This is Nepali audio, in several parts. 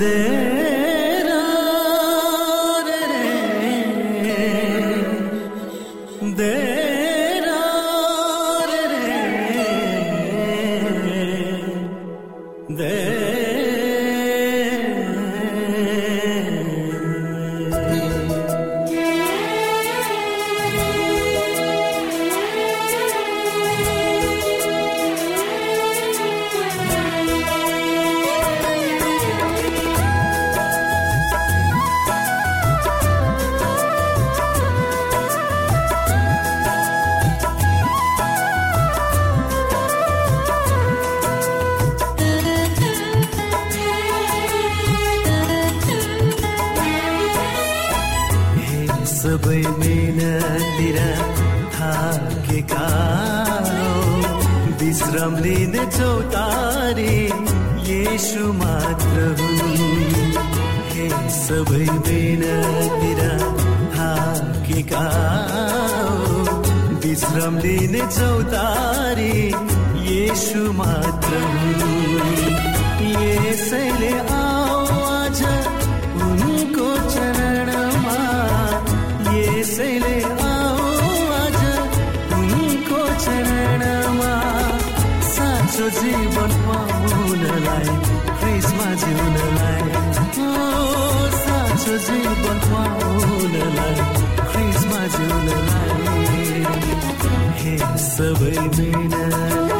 जीवन साँचो जीवन पाउनलाई क्रिसमा जिउनलाई। हे सबै मिनती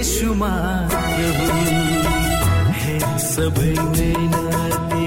येशु मात्र हुँ हे सबै मैनातिर गरिब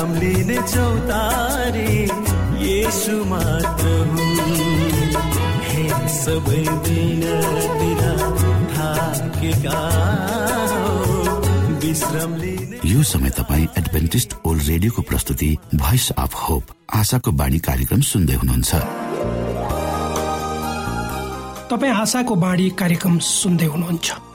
विश्राम लिने चौतारी येशु मात्र हुँ हे सबै थाकेका हौ। विश्राम लिने यो समय तपाईँ एडभेन्टिस्ट ओल्ड रेडियोको प्रस्तुति भोइस अफ होप आशाको बाणी कार्यक्रम सुन्दै हुनुहुन्छ तपाईँ आशाको बाणी कार्यक्रम सुन्दै हुनुहुन्छ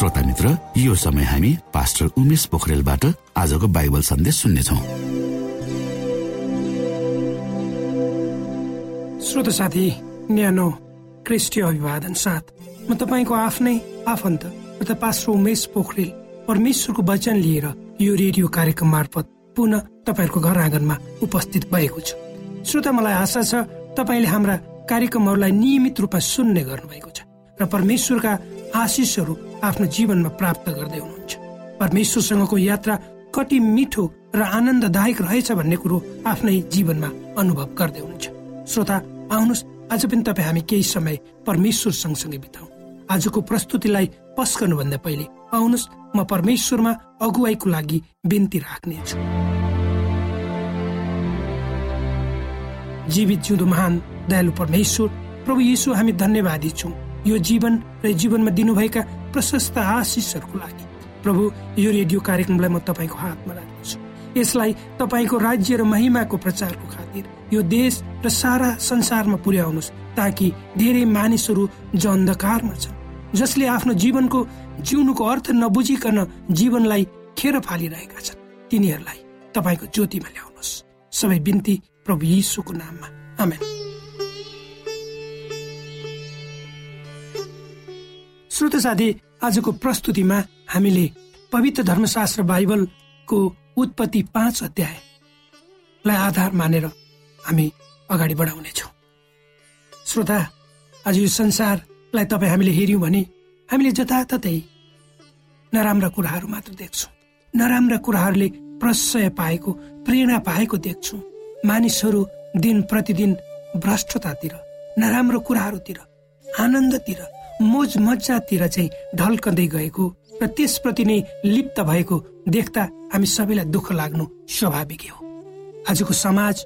श्रोता मित्र यो समय हामी पास्टर उमेश पोखरेलबाट आजको बाइबल सन्देश सुन्नेछौ। श्रोत साथी न्यानो क्रिस्टीय अभिवादन साथ। म तपाईँको आफ्नै आफन्त पास्टर उमेश पोखरेल परमेश्वरको वचन लिएर यो रेडियो कार्यक्रम मार्फत पुनः तपाईँहरूको घर आँगनमा उपस्थित भएको छु। श्रोता मलाई आशा छ तपाईँले हाम्रा कार्यक्रमहरूलाई नियमित रूपमा सुन्ने गर्नुभएको छ र परमेश्वरका आशिषहरू आफ्नो जीवनमा प्राप्त गर्दै हुनुहुन्छ। परमेश्वरसँगको यात्रा कति मिठो र आनन्ददायक रहेछ भन्ने कुरो आफ्नै जीवनमा अनुभव गर्दै हुनुहुन्छ। श्रोता आउनुहोस् आज पनि तपाईँ हामी केही समय परमेश्वर सँगसँगै बिताउ। आजको प्रस्तुतिलाई पस्कनुभन्दा पहिले आउनुहोस् म परमेश्वरमा अगुवाईको लागि बिन्ती राख्नेछु जीवित जिउँदो महान दयालु परमेश्वर प्रभु यीशु हामी धन्यवादी छौँ। यो जीवन र जीवनमा दिनुभएका प्रशस्त आशिषहरूको लागि। प्रभु यो रेडियो कार्यक्रमलाई म तपाईँको हातमा राख्दछु। यसलाई तपाईँको राज्य र महिमाको प्रचारको खातिर यो देश र सारा संसारमा पुर्याउनुहोस् ताकि धेरै मानिसहरू जो अन्धकारमा छन् जसले आफ्नो जीवनको जिउनुको अर्थ नबुझिकन जीवनलाई खेर फालिरहेका छन् तिनीहरूलाई तपाईँको ज्योतिमा ल्याउनुहोस्। सबै बिन्ती प्रभु यीशुको नाममा। आमेन। श्रोत साथी आजको प्रस्तुतिमा हामीले पवित्र धर्मशास्त्र बाइबलको उत्पत्ति पाँच अध्यायलाई आधार मानेर हामी अगाडि बढाउनेछौँ। श्रोता आज यो संसारलाई तपाईँ हामीले हेऱ्यौँ भने हामीले जताततै नराम्रा कुराहरू मात्र देख्छौँ। नराम्रा कुराहरूले प्रशय पाएको प्रेरणा पाएको देख्छौँ। मानिसहरू दिन प्रतिदिन भ्रष्टतातिर नराम्रो कुराहरूतिर आनन्दतिर मोज मजातिर चाहिँ ढल्कँदै गएको र त्यसप्रति नै लिप्त भएको देख्दा हामी सबैलाई दुःख लाग्नु स्वाभाविक हो। आजको समाज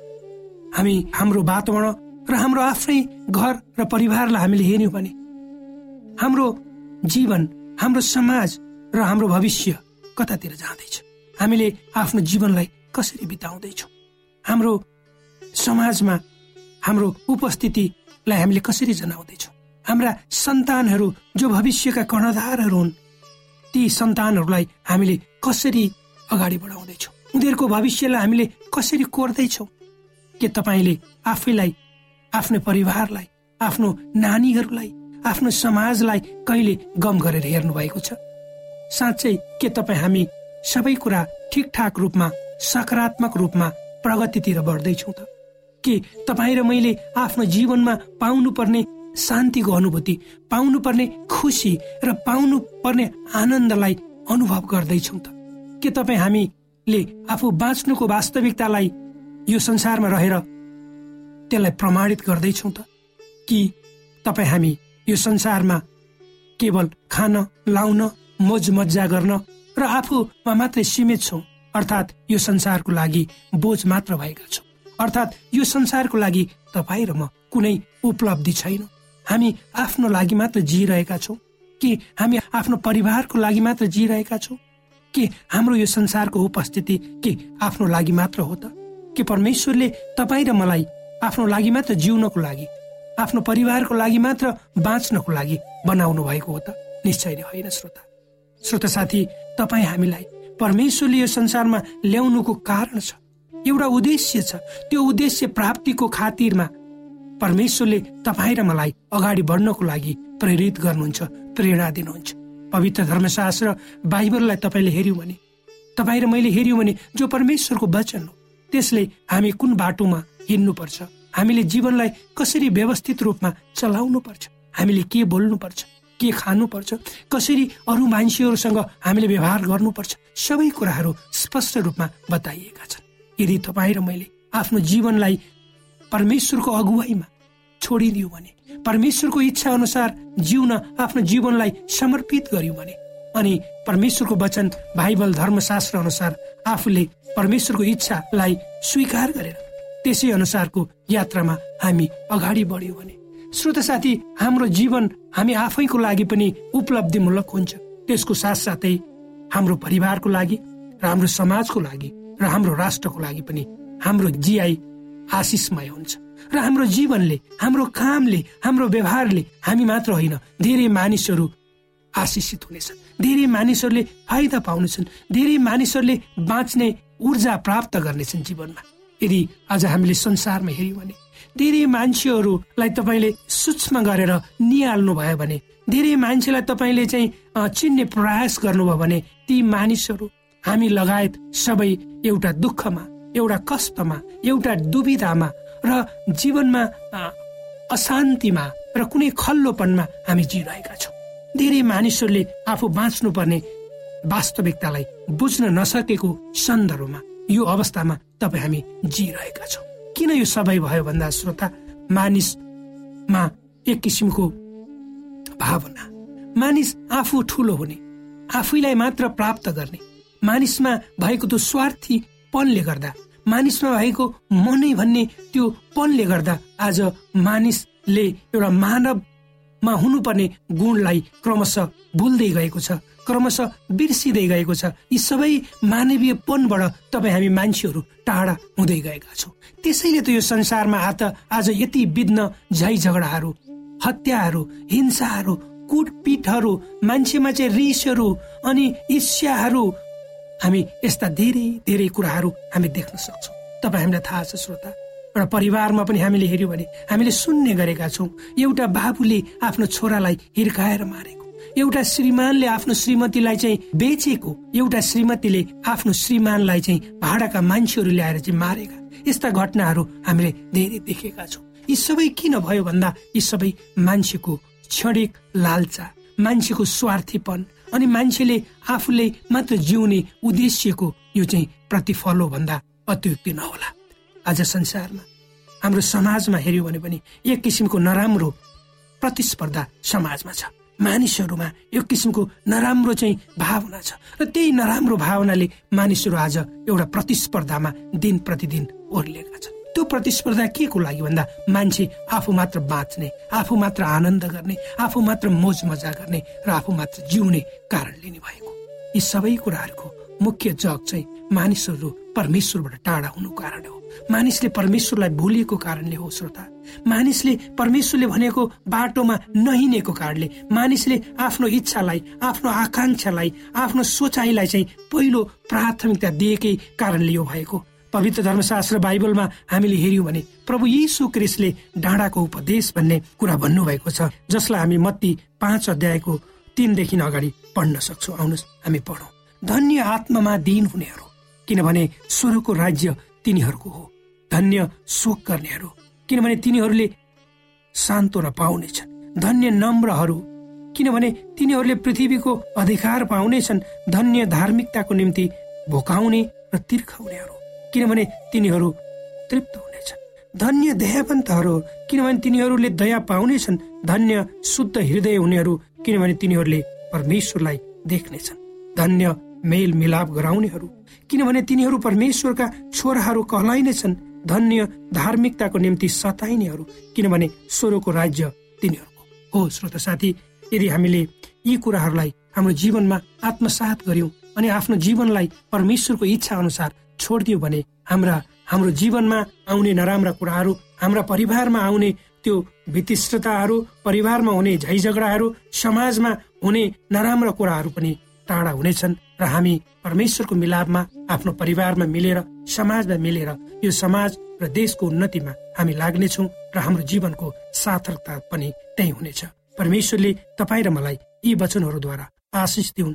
हामी हाम्रो वातावरण र हाम्रो आफ्नै घर र परिवारलाई हामीले हेऱ्यौँ भने हाम्रो जीवन हाम्रो समाज र हाम्रो भविष्य कतातिर जाँदैछ? हामीले आफ्नो जीवनलाई कसरी बिताउँदैछौँ? हाम्रो समाजमा हाम्रो उपस्थितिलाई हामीले कसरी जनाउँदैछौँ? हाम्रा सन्तानहरू जो भविष्यका कर्णधारहरू हुन् ती सन्तानहरूलाई हामीले कसरी अगाडि बढाउँदैछौँ? उनीहरूको भविष्यलाई हामीले कसरी कोर्दैछौँ? के तपाईँले आफैलाई आफ्नो परिवारलाई आफ्नो नानीहरूलाई आफ्नो समाजलाई कहिले गम गरेर हेर्नु भएको छ? साँच्चै के तपाईँ हामी सबै कुरा ठिकठाक रूपमा सकारात्मक रूपमा प्रगतितिर बढ्दैछौँ त? के तपाईँ र मैले आफ्नो जीवनमा पाउनुपर्ने शान्तिको अनुभूति पाउनुपर्ने खुसी र पाउनु पर्ने आनन्दलाई अनुभव गर्दैछौँ त। के तपाईँ हामीले आफू बाँच्नुको वास्तविकतालाई यो संसारमा रहेर त्यसलाई प्रमाणित गर्दैछौँ त? कि तपाईँ हामी यो संसारमा केवल खान लाउन मोज मजा गर्न र आफूमा मात्रै सीमित छौँ अर्थात् यो संसारको लागि बोझ मात्र भएका छौँ। अर्थात् यो संसारको लागि तपाईँ र म कुनै उपलब्धि छैन। हामी आफ्नो लागि मात्र जिइरहेका छौँ? कि हामी आफ्नो परिवारको लागि मात्र जिइरहेका छौँ? के हाम्रो यो संसारको उपस्थिति के आफ्नो लागि मात्र हो त? के परमेश्वरले तपाईँ र मलाई आफ्नो लागि मात्र जिउनको लागि आफ्नो परिवारको लागि मात्र बाँच्नको लागि बनाउनु भएको हो त? निश्चय नै होइन श्रोता। श्रोता साथी तपाईँ हामीलाई परमेश्वरले यो संसारमा ल्याउनुको कारण छ। एउटा उद्देश्य छ। त्यो उद्देश्य प्राप्तिको खातिरमा परमेश्वरले तपाईँ र मलाई अगाडि बढ्नको लागि प्रेरित गर्नुहुन्छ प्रेरणा दिनुहुन्छ। पवित्र धर्मशास्त्र बाइबललाई तपाईँले हेऱ्यौँ भने तपाईँ र मैले हेऱ्यौँ भने जो परमेश्वरको वचन हो त्यसले हामी कुन बाटोमा हिँड्नुपर्छ हामीले जीवनलाई कसरी व्यवस्थित रूपमा चलाउनु पर्छ हामीले के बोल्नुपर्छ के खानुपर्छ कसरी अरू मान्छेहरूसँग हामीले व्यवहार गर्नुपर्छ सबै कुराहरू स्पष्ट रूपमा बताइएका छन्। यदि तपाईँ र मैले आफ्नो जीवनलाई परमेश्वरको अगुवाईमा छोडिदियो भने परमेश्वरको इच्छा अनुसार जिउन आफ्नो जीवनलाई समर्पित गर्यौँ भने अनि परमेश्वरको वचन बाइबल धर्मशास्त्र अनुसार आफूले परमेश्वरको इच्छालाई स्वीकार गरेर त्यसै अनुसारको यात्रामा हामी अगाडि बढ्यौँ भने श्रोत साथी हाम्रो जीवन हामी आफैको लागि पनि उपलब्धिमूलक हुन्छ। त्यसको साथसाथै हाम्रो परिवारको लागि र हाम्रो समाजको लागि र हाम्रो राष्ट्रको लागि पनि हाम्रो जिआई आशिषमय हुन्छ। र हाम्रो जीवनले हाम्रो कामले हाम्रो व्यवहारले हामी मात्र होइन धेरै मानिसहरू आशिषित हुनेछन्। धेरै मानिसहरूले फाइदा पाउनेछन्। धेरै मानिसहरूले बाँच्ने ऊर्जा प्राप्त गर्नेछन् जीवनमा। यदि आज हामीले संसारमा हेऱ्यौँ भने धेरै मान्छेहरूलाई तपाईँले सूक्ष्म गरेर निहाल्नु भयो भने धेरै मान्छेलाई तपाईँले चाहिँ चिन्ने प्रयास गर्नुभयो भने ती मानिसहरू हामी लगायत सबै एउटा दुःखमा एउटा कष्टमा एउटा दुविधामा र जीवनमा अशान्तिमा र कुनै खल्लोपनमा हामी जिरहेका छौँ। धेरै मानिसहरूले आफू बाँच्नुपर्ने वास्तविकतालाई बुझ्न नसकेको सन्दर्भमा यो अवस्थामा तपाईँ हामी जिरहेका छौँ। किन यो सबै भयो भन्दा श्रोता मानिसमा एक किसिमको भावना। मानिस आफू ठुलो हुने आफैलाई मात्र प्राप्त गर्ने। मानिसमा भएको त्यो स्वार्थी पनले गर्दा मानिसमा भएको मनै भन्ने त्यो पनले गर्दा आज मानिसले एउटा मानवमा हुनुपर्ने गुणलाई क्रमशः भुल्दै गएको छ क्रमशः बिर्सिँदै गएको छ। यी सबै मानवीय पनबाट तपाईँ हामी मान्छेहरू टाढा हुँदै गएका छौँ। त्यसैले त यो संसारमा आत आज यति विघ्न झै झगडाहरू हत्याहरू हिंसाहरू कुटपिटहरू मान्छेमा चाहिँ रिसहरू अनि ईर्ष्याहरू हामी यस्ता धेरै धेरै कुराहरू हामी देख्न सक्छौँ। तपाईँ हामीलाई थाहा छ श्रोता। एउटा परिवारमा पनि हामीले हेऱ्यौँ भने हामीले सुन्ने गरेका छौँ। एउटा बाबुले आफ्नो छोरालाई हिर्काएर मारेको। एउटा श्रीमानले आफ्नो श्रीमतीलाई चाहिँ बेचेको। एउटा श्रीमतीले आफ्नो श्रीमानलाई चाहिँ भाडाका मान्छेहरू ल्याएर चाहिँ मारेका। यस्ता घटनाहरू हामीले धेरै देखेका छौँ। यी सबै किन भयो भन्दा यी सबै मान्छेको क्षणिक लालचा मान्छेको स्वार्थीपन अनि मान्छेले आफूले मात्र जिउने उद्देश्यको यो चाहिँ प्रतिफल हो भन्दा अत्युक्ति नहोला। आज संसारमा हाम्रो समाजमा हेऱ्यो भने पनि एक किसिमको नराम्रो प्रतिस्पर्धा समाजमा छ। मानिसहरूमा एक किसिमको नराम्रो चाहिँ भावना छ र त्यही नराम्रो भावनाले मानिसहरू आज एउटा प्रतिस्पर्धामा दिन प्रतिदिन ओर्लिएका छन्। त्यो प्रतिस्पर्धा के को लागि भन्दा मान्छे आफू मात्र बाँच्ने आफू मात्र आनन्द गर्ने आफू मात्र मोज मजा गर्ने र आफू मात्र जिउने कारणले नै भएको। यी सबै कुराहरूको मुख्य जग चाहिँ मानिसहरू परमेश्वरबाट टाढा हुनु कारण हो। मानिसले परमेश्वरलाई भुलिएको कारणले हो श्रोता। मानिसले परमेश्वरले भनेको बाटोमा नहिनेको कारणले मानिसले आफ्नो इच्छालाई आफ्नो आकांक्षालाई आफ्नो सोचाइलाई चाहिँ पहिलो प्राथमिकता दिएकै कारणले यो भएको। पवित्र धर्मशास्त्र बाइबलमा हामीले हेर्यौँ भने प्रभु यीशु क्रिस्टले डाँडाको उपदेश भन्ने कुरा भन्नुभएको छ जसलाई हामी मत्ती पाँच अध्यायको तिनदेखि अगाडि पढ्न सक्छौँ। आउनुहोस् हामी पढौँ। धन्य आत्मामा दिन हुनेहरू किनभने स्वर्गको राज्य तिनीहरूको हो। धन्य शोक गर्नेहरू किनभने तिनीहरूले सान्तोना पाउनेछन् धन्य नम्रहरू किनभने तिनीहरूले पृथ्वीको अधिकार पाउनेछन् धन्य धार्मिकताको निम्ति भोकाउने र तिर्खाउनेहरू। किनभने तिनीहरू तृप्त हुनेछन्। धन्य दयावन्तहरू किनभने तिनीहरूले दया पाउनेछन्। धन्य शुद्ध हृदय हुनेहरू किनभने तिनीहरूले परमेश्वरलाई देख्नेछन्। धन्य मेल मिलाप गराउनेहरू किनभने तिनीहरू परमेश्वरका छोराहरू कहलाइनेछन्। धन्य धार्मिकताको निम्ति सताइनेहरू किनभने स्वरोको राज्य तिनीहरूको हो। श्रोत साथी यदि हामीले यी कुराहरूलाई हाम्रो जीवनमा आत्मसात गर्यौं अनि आफ्नो जीवनलाई परमेश्वरको इच्छा अनुसार छोडिदियौँ भने हाम्रा हाम्रो जीवनमा आउने नराम्रा कुराहरू हाम्रा परिवारमा आउने त्यो वितिष्टताहरू परिवारमा हुने झैझगडाहरू समाजमा हुने नराम्रा कुराहरू पनि टाढा हुनेछन् र हामी परमेश्वरको मिलापमा आफ्नो परिवारमा मिलेर समाजमा मिलेर यो समाज र देशको उन्नतिमा हामी लाग्नेछौँ र हाम्रो जीवनको सार्थकता पनि त्यही हुनेछ। परमेश्वरले तपाईँ र मलाई यी वचनहरूद्वारा आशिष दिउन्।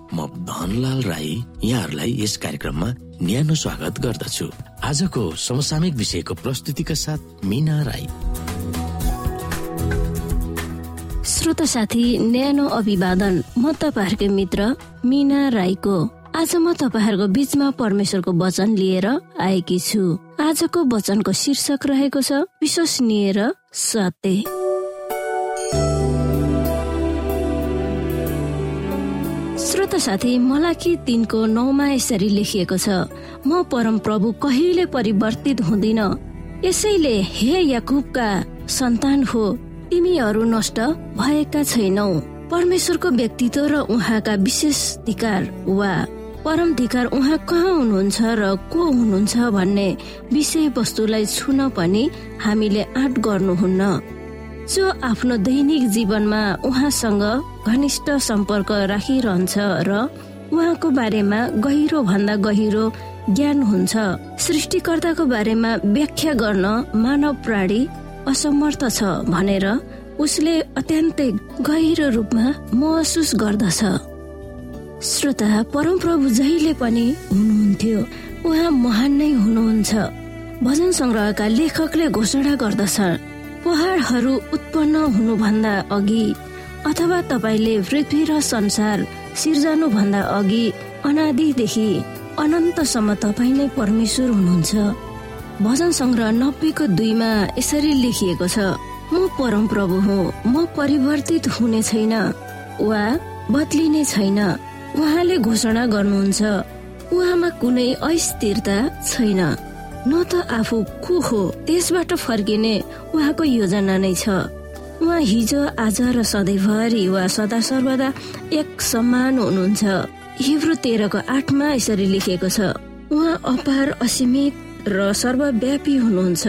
म धनलाल राई यहाँहरूलाई यस कार्यक्रममा न्यानो स्वागत गर्दछु। आजको समसामयिक विषयको प्रस्तुतिका साथ मिना राई। श्रोत साथी न्यानो अभिवादन। म तपाईँहरूकै मित्र मिना राईको। आज म तपाईँहरूको बिचमा परमेश्वरको वचन लिएर आएकी छु। आजको वचनको शीर्षक रहेको छ विश्वसनीय र सत्य। श्रोत साथी मलाई तिनको नौमा यसरी लेखिएको छ म परम प्रभु कहिले परिवर्तित हुँदिन। यसैले हे याकुबका सन्तान हो तिमीहरू नष्ट भएका छैनौ। परमेश्वरको व्यक्तित्व र उहाँका विशेष अधिकार वा परम धिकार उहाँ कहाँ हुनुहुन्छ र को हुनुहुन्छ भन्ने विषयवस्तुलाई छुन पनि हामीले आँट गर्नुहुन्न। जो आफ्नो दैनिक जीवनमा उहाँसँग घनिष्ठ सम्पर्क राखिरहन्छ र उहाँको बारेमा गहिरो भन्दा गहिरो ज्ञान हुन्छ। सृष्टिकर्ताको बारेमा व्याख्या गर्न मानव प्राणी असमर्थ छ भनेर उसले अत्यन्तै गहिरो रूपमा महसुस गर्दछ। श्रोता परमप्रभु जहिले पनि हुनुहुन्थ्यो। उहाँ महान नै हुनुहुन्छ। भजन संग्रहका लेखकले घोषणा गर्दछ पहाडहरू उत्पन्न हुनुभन्दा अघि अथवा तपाईँले पृथ्वी र संसार सिर्जनु भन्दा अघि अनादिदेखि अनन्तसम्म तपाईँ नै परमेश्वर हुनुहुन्छ। भजन संग्रह नब्बेको दुईमा यसरी लेखिएको छ म परम प्रभु हुँ म परिवर्तित हुने छैन वा बदलिने छैन। उहाँले घोषणा गर्नुहुन्छ उहाँमा कुनै अस्थिरता छैन। न त आफू को हो त्यसबाट फर्किने उहाँको योजना नै छ। उहाँ हिजो आज र सधैँभरि वा सदा सर्वदा एक समान हुनुहुन्छ। हिब्रू तेह्रको आठमा यसरी लेखिएको छ उहाँ अपार असीमित र सर्वव्यापी हुनुहुन्छ।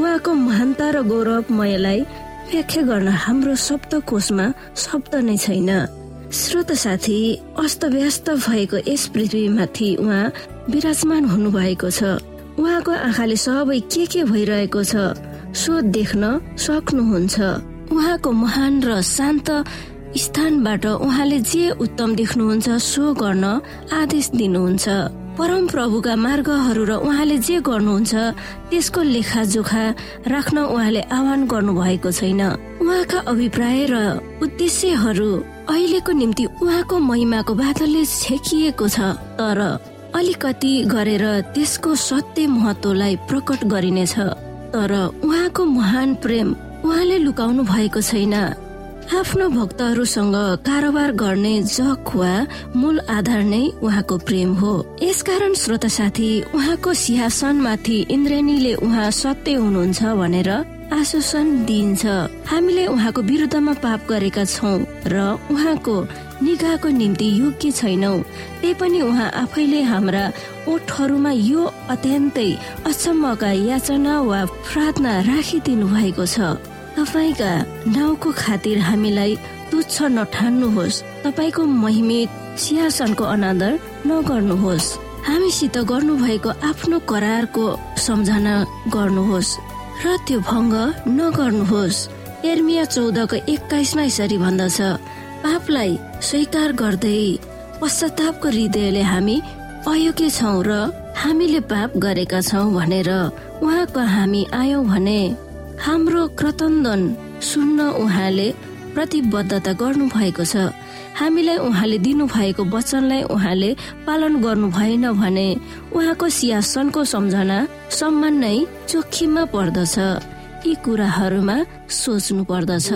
उहाँको महानता र गौरवमयलाई व्याख्या गर्न हाम्रो शब्दकोशमा शब्द नै छैन। श्रोत साथी अस्तव्यस्त भएको यस पृथ्वीमाथि उहाँ विराजमान हुनु भएको छ। उहाँको आँखाले सबै के के भइरहेको छ सो देख्न सक्नुहुन्छ। उहाँको महान र शान्त स्थानबाट उहाँले जे उत्तम देख्नुहुन्छ सो गर्न आदेश दिनुहुन्छ। परम प्रभुका मार्गहरू र उहाँले जे गर्नुहुन्छ त्यसको लेखाजोखा राख्न उहाँले आह्वान गर्नु भएको छैन। उहाँका अभिप्राय र उद्देश्यहरू अहिलेको निम्ति उहाँको महिमाको बादलले छेकिएको छ तर अलिकति गरेर त्यसको सत्य महत्वलाई प्रकट गरिनेछ। तर उहाँको महान प्रेम उहाँले लुकाउनु भएको छैन। आफ्नो भक्तहरूसँग कारोबार गर्ने जग वा मूल आधार नै उहाँको प्रेम हो। यसकारण श्रोता साथी उहाँको सिंहासनमाथि इन्द्रेणीले उहाँ सत्य हुनुहुन्छ भनेर आश्वासन दिइन्छ हामीले उहाँको विरुद्धमा पाप गरेका छौँ र उहाँको निगाहको निम्ति योग्य छैनौ। त्यही पनि उहाँ आफैले हाम्रा ओठहरूमा यो अत्यन्तै अचम्मका याचना वा प्रार्थना राखिदिनु भएको छ। तपाईँका नाउँको खातिर हामीलाई तुच्छ नठान्नुहोस्। तपाईँको महिमित सिंहासनको अनादर नगर्नुहोस्। हामीसित गर्नुभएको आफ्नो करारको सम्झना गर्नुहोस्। र त्यो भङ्ग नगर्नुहोस्। एर्मिया चौधको एक्काइसमा यसरी भन्दछ पापलाई स्वीकार गर्दै पश्चातापको हृदयले हामी अयोग्य छौँ र हामीले पाप गरेका छौँ भनेर उहाँको हामी आयौँ भने हाम्रो क्रतन्दन सुन्न उहाँले प्रतिबद्धता गर्नु भएको छ। हामीलाई उहाँले दिनु भएको वचनलाई उहाँले पालन गर्नु भएन भने उहाँको सिंहासनको सम्झना सम्मान नै जोखिममा पर्दछ। यी कुराहरूमा सोच्नु पर्दछ।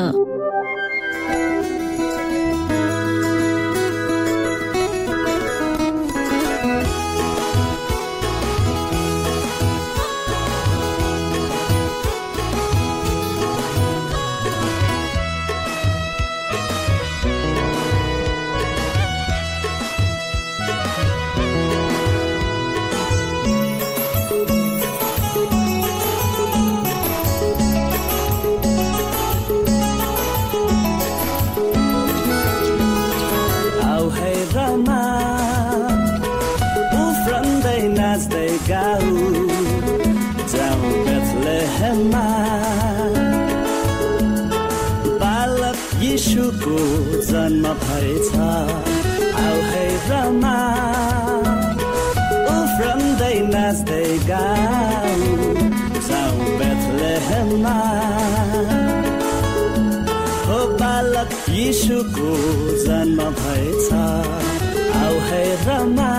यीशुको जन्म भएछ आउ है रमा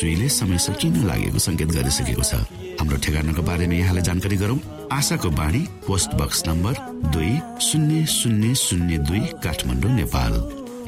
सुईले समय सकिन लागेको संकेत गरिसकेको छ। हाम्रो ठेगानाको बारेमा यहाँलाई जानकारी गरौं। आशाको बाणी पोस्ट बक्स नम्बर दुई शून्य शून्य शून्य दुई काठमाडौँ नेपाल।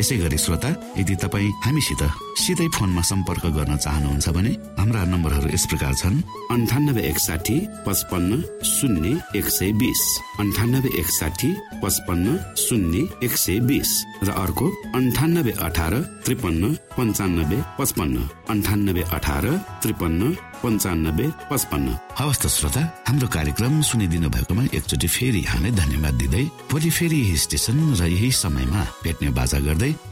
यसै गरी श्रोता यदि तपाईँ हामीसित सिधै फोनमा सम्पर्क गर्न चाहनुहुन्छ भने हाम्रा नम्बरहरू यस प्रकार छन्। अन्ठानब्बे एकसाठी पचपन्न शून्य एक सय बिस। अन्ठानब्बे एकसाठी पचपन्न शून्य एक सय बिस। र अर्को अन्ठानब्बे अठार त्रिपन्न पन्चानब्बे पचपन्न। अन्ठानब्बे अठार त्रिपन्न पन्चानब्बे पचपन्न। हवस् त श्रोता हाम्रो कार्यक्रम सुनिदिनु भएकोमा एकचोटि फेरि यहाँलाई धन्यवाद दिँदै भोलि फेरि यही स्टेशन र यही समयमा भेट्ने बाजा गर्दै